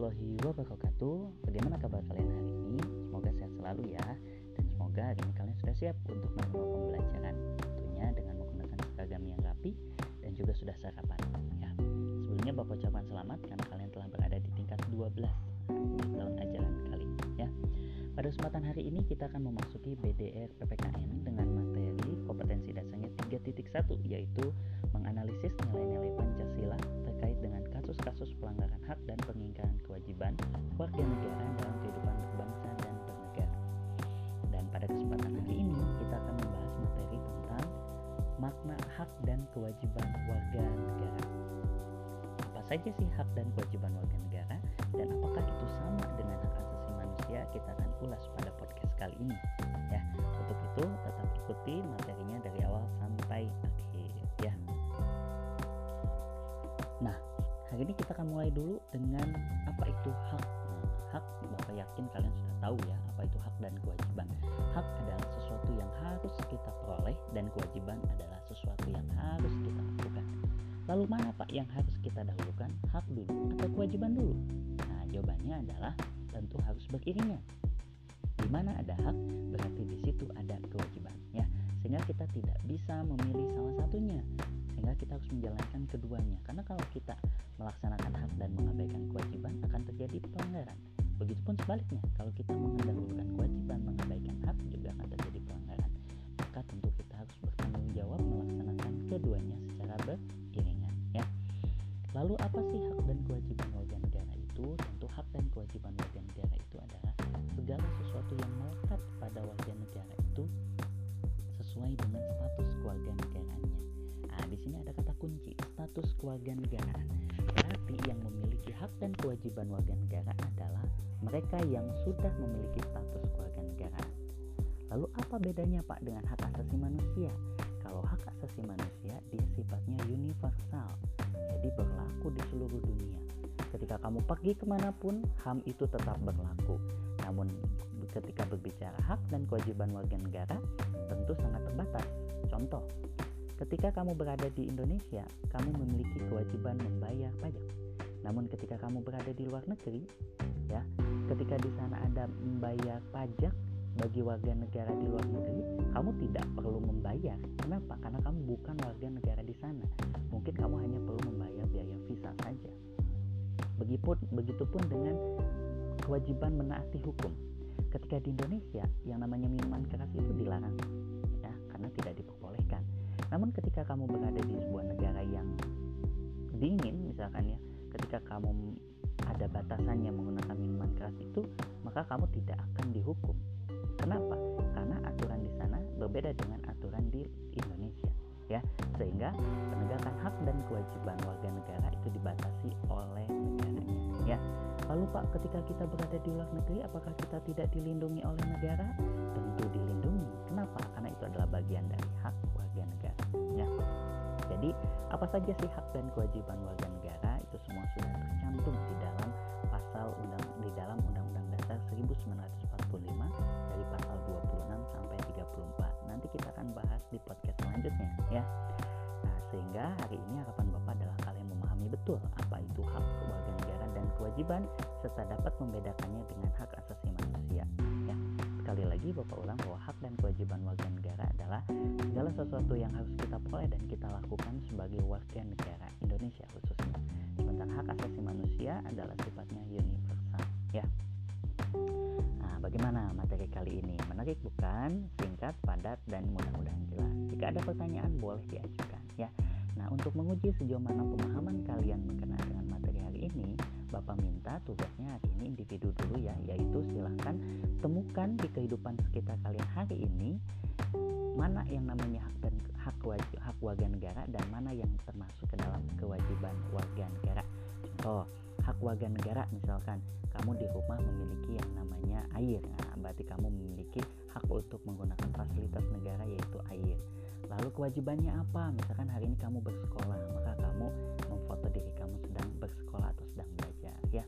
warahmatullahi wabarakatuh Bagaimana kabar kalian hari ini? Semoga sehat selalu ya Dan semoga hari ini kalian sudah siap untuk melakukan pembelajaran Tentunya dengan menggunakan seragam yang rapi Dan juga sudah sarapan ya. Sebelumnya Bapak ucapkan selamat karena kalian telah berada di tingkat 12 Untuk tahun ajaran kali ya Pada kesempatan hari ini kita akan memasuki BDR PPKN Dengan materi kompetensi dasarnya 3.1 Yaitu menganalisis nilai-nilai Pancasila terkait dengan kasus-kasus pelanggaran hak dan pengingkaran kewajiban warga negara dalam kehidupan berbangsa dan bernegara. Dan pada kesempatan hari ini kita akan membahas materi tentang makna hak dan kewajiban warga negara. Apa saja sih hak dan kewajiban warga negara dan apakah itu sama dengan hak asasi manusia? Kita akan ulas pada podcast kali ini. Ya, untuk itu tetap ikuti materinya dari awal sampai akhir ya. Nah, hari ini kita akan mulai dulu dengan apa itu hak. Nah, hak Bapak yakin kalian sudah tahu ya apa itu hak dan kewajiban. Hak adalah sesuatu yang harus kita peroleh dan kewajiban adalah sesuatu yang harus kita lakukan. Lalu mana Pak yang harus kita dahulukan? Hak dulu atau kewajiban dulu? Nah, jawabannya adalah tentu harus beriringan. Di mana ada hak, berarti di situ ada kewajiban ya. Sehingga kita tidak bisa memilih salah satunya. Sehingga kita harus menjalankan keduanya. Karena kalau kita melaksanakan hak dan mengabaikan kewajiban akan terjadi pelanggaran. Begitupun sebaliknya kalau kita mendahulukan kewajiban mengabaikan hak juga akan terjadi pelanggaran. Maka tentu kita harus bertanggung jawab melaksanakan keduanya secara beriringan ya. Lalu apa sih hak dan kewajiban hak dan kewajiban warga negara itu adalah segala sesuatu yang melekat pada warga negara itu sesuai dengan status keluarga negaranya Nah, di sini ada kata kunci status keluarga negaraan. Berarti yang memiliki hak dan kewajiban warga negara adalah mereka yang sudah memiliki status keluarga negaraan. Lalu apa bedanya Pak dengan hak asasi manusia? Kalau hak asasi manusia dia sifatnya universal, jadi berlaku di seluruh dunia. Ketika kamu pergi ke mana pun, HAM itu tetap berlaku. Namun ketika berbicara hak dan kewajiban warga negara, tentu sangat terbatas. Contoh, Ketika kamu berada di Indonesia, kamu memiliki kewajiban membayar pajak. Namun ketika kamu berada di luar negeri, ya, ketika di sana ada membayar pajak bagi warga negara di luar negeri, kamu tidak perlu membayar. Kenapa? Karena kamu bukan warga negara di sana. Mungkin kamu hanya perlu membayar biaya visa saja. Begitupun, begitupun dengan kewajiban menaati hukum. Ketika di Indonesia, yang namanya minuman keras itu dilarang, ya, karena tidak diperbolehkan. Namun ketika kamu berada di sebuah negara yang dingin misalkan ya, ketika kamu ada batasannya menggunakan minuman keras itu, maka kamu tidak akan dihukum. Kenapa? Karena aturan di sana berbeda dengan aturan di Indonesia, ya. Sehingga penegakan hak dan kewajiban warga negara itu dibatasi oleh negaranya, ya. Lalu Pak, ketika kita berada di luar negeri, apakah kita tidak dilindungi oleh negara? Tentu dilindungi. Kenapa? Karena itu adalah bagian dari hak warga negara. Ya. Jadi, apa saja sih hak dan kewajiban warga negara? Ya. Nah, sehingga hari ini harapan Bapak adalah kalian memahami betul apa itu hak warga negara dan kewajiban serta dapat membedakannya dengan hak asasi manusia. Ya, sekali lagi Bapak ulang bahwa hak dan kewajiban warga negara adalah segala sesuatu yang harus kita peroleh dan kita lakukan sebagai warga negara Indonesia khususnya. Sementara hak asasi manusia adalah sifatnya universal. Ya. Bagaimana materi kali ini? Menarik bukan? Singkat, padat, dan mudah-mudahan jelas. Jika ada pertanyaan boleh diajukan ya. Nah, untuk menguji sejauh mana pemahaman kalian berkenaan dengan materi hari ini, Bapak minta tugasnya hari ini individu dulu ya, yaitu silahkan temukan di kehidupan sekitar kalian hari ini mana yang namanya hak dan hak wajib, hak warga negara dan mana yang termasuk ke dalam kewajiban warga negara. Contoh, hak warga negara misalkan kamu di rumah memiliki yang namanya air, nah, berarti kamu memiliki hak untuk menggunakan fasilitas negara yaitu air. Lalu kewajibannya apa? Misalkan hari ini kamu bersekolah, maka kamu memfoto diri kamu sedang bersekolah atau sedang belajar ya.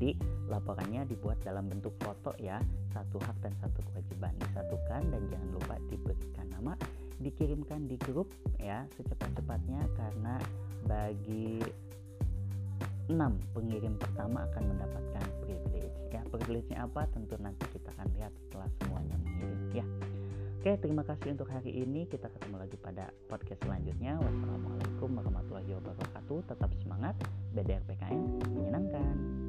Jadi laporannya dibuat dalam bentuk foto ya, satu hak dan satu kewajiban disatukan dan jangan lupa diberikan nama, dikirimkan di grup ya secepat-cepatnya karena bagi 6 pengirim pertama akan mendapatkan privilege ya privilege-nya apa tentu nanti kita akan lihat setelah semuanya mengirim ya Oke, terima kasih untuk hari ini. Kita ketemu lagi pada podcast selanjutnya. Wassalamualaikum warahmatullahi wabarakatuh. Tetap semangat. BDR PKN menyenangkan.